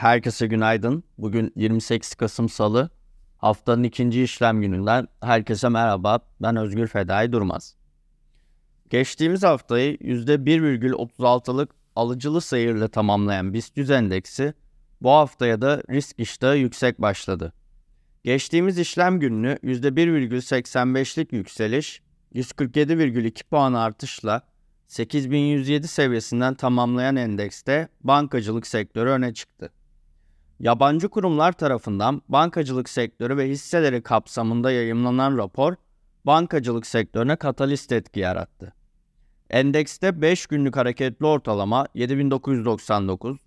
Herkese günaydın. Bugün 28 Kasım Salı. Haftanın ikinci işlem gününden herkese merhaba. Ben Özgür Fedai Durmaz. Geçtiğimiz haftayı %1,36'lık alıcılı seyirle tamamlayan BIST 100 endeksi bu haftaya da risk iştahı yüksek başladı. Geçtiğimiz işlem gününü %1,85'lik yükseliş, 147,2 puan artışla 8107 seviyesinden tamamlayan endekste bankacılık sektörü öne çıktı. Yabancı kurumlar tarafından bankacılık sektörü ve hisseleri kapsamında yayımlanan rapor, bankacılık sektörüne katalist etki yarattı. Endekste 5 günlük hareketli ortalama 7999,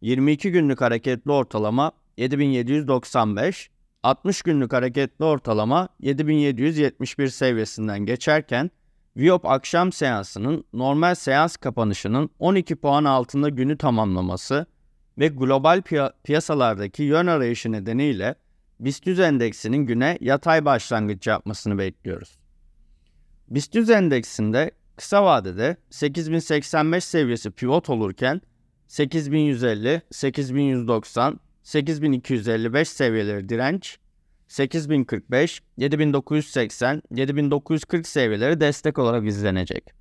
22 günlük hareketli ortalama 7795, 60 günlük hareketli ortalama 7771 seviyesinden geçerken Viop akşam seansının normal seans kapanışının 12 puan altında günü tamamlaması ve global piya- piyasalardaki yön arayışı nedeniyle BIST 100 endeksinin güne yatay başlangıç yapmasını bekliyoruz. BIST 100 endeksinde kısa vadede 8085 seviyesi pivot olurken 8150, 8190, 8255 seviyeleri direnç, 8045, 7980, 7940 seviyeleri destek olarak izlenecek.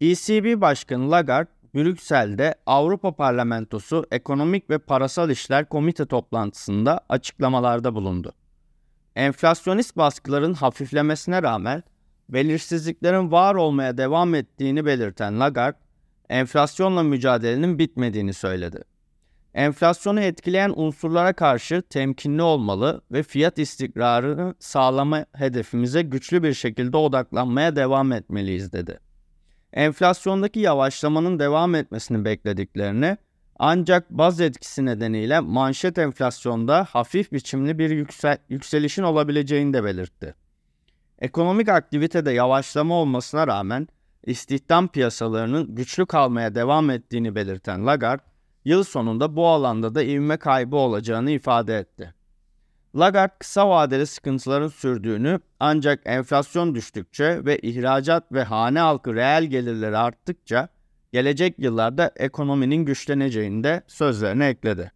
ECB Başkanı Lagarde, Brüksel'de Avrupa Parlamentosu Ekonomik ve Parasal İşler Komite toplantısında açıklamalarda bulundu. Enflasyonist baskıların hafiflemesine rağmen belirsizliklerin var olmaya devam ettiğini belirten Lagarde, enflasyonla mücadelenin bitmediğini söyledi. Enflasyonu etkileyen unsurlara karşı temkinli olmalı ve fiyat istikrarını sağlama hedefimize güçlü bir şekilde odaklanmaya devam etmeliyiz dedi. Enflasyondaki yavaşlamanın devam etmesini beklediklerini ancak baz etkisi nedeniyle manşet enflasyonda hafif biçimli bir yüksel yükselişin olabileceğini de belirtti. Ekonomik aktivitede yavaşlama olmasına rağmen istihdam piyasalarının güçlü kalmaya devam ettiğini belirten Lagarde, yıl sonunda bu alanda da ivme kaybı olacağını ifade etti. Lagarde kısa vadeli sıkıntıların sürdüğünü ancak enflasyon düştükçe ve ihracat ve hane halkı reel gelirleri arttıkça gelecek yıllarda ekonominin güçleneceğini de sözlerine ekledi.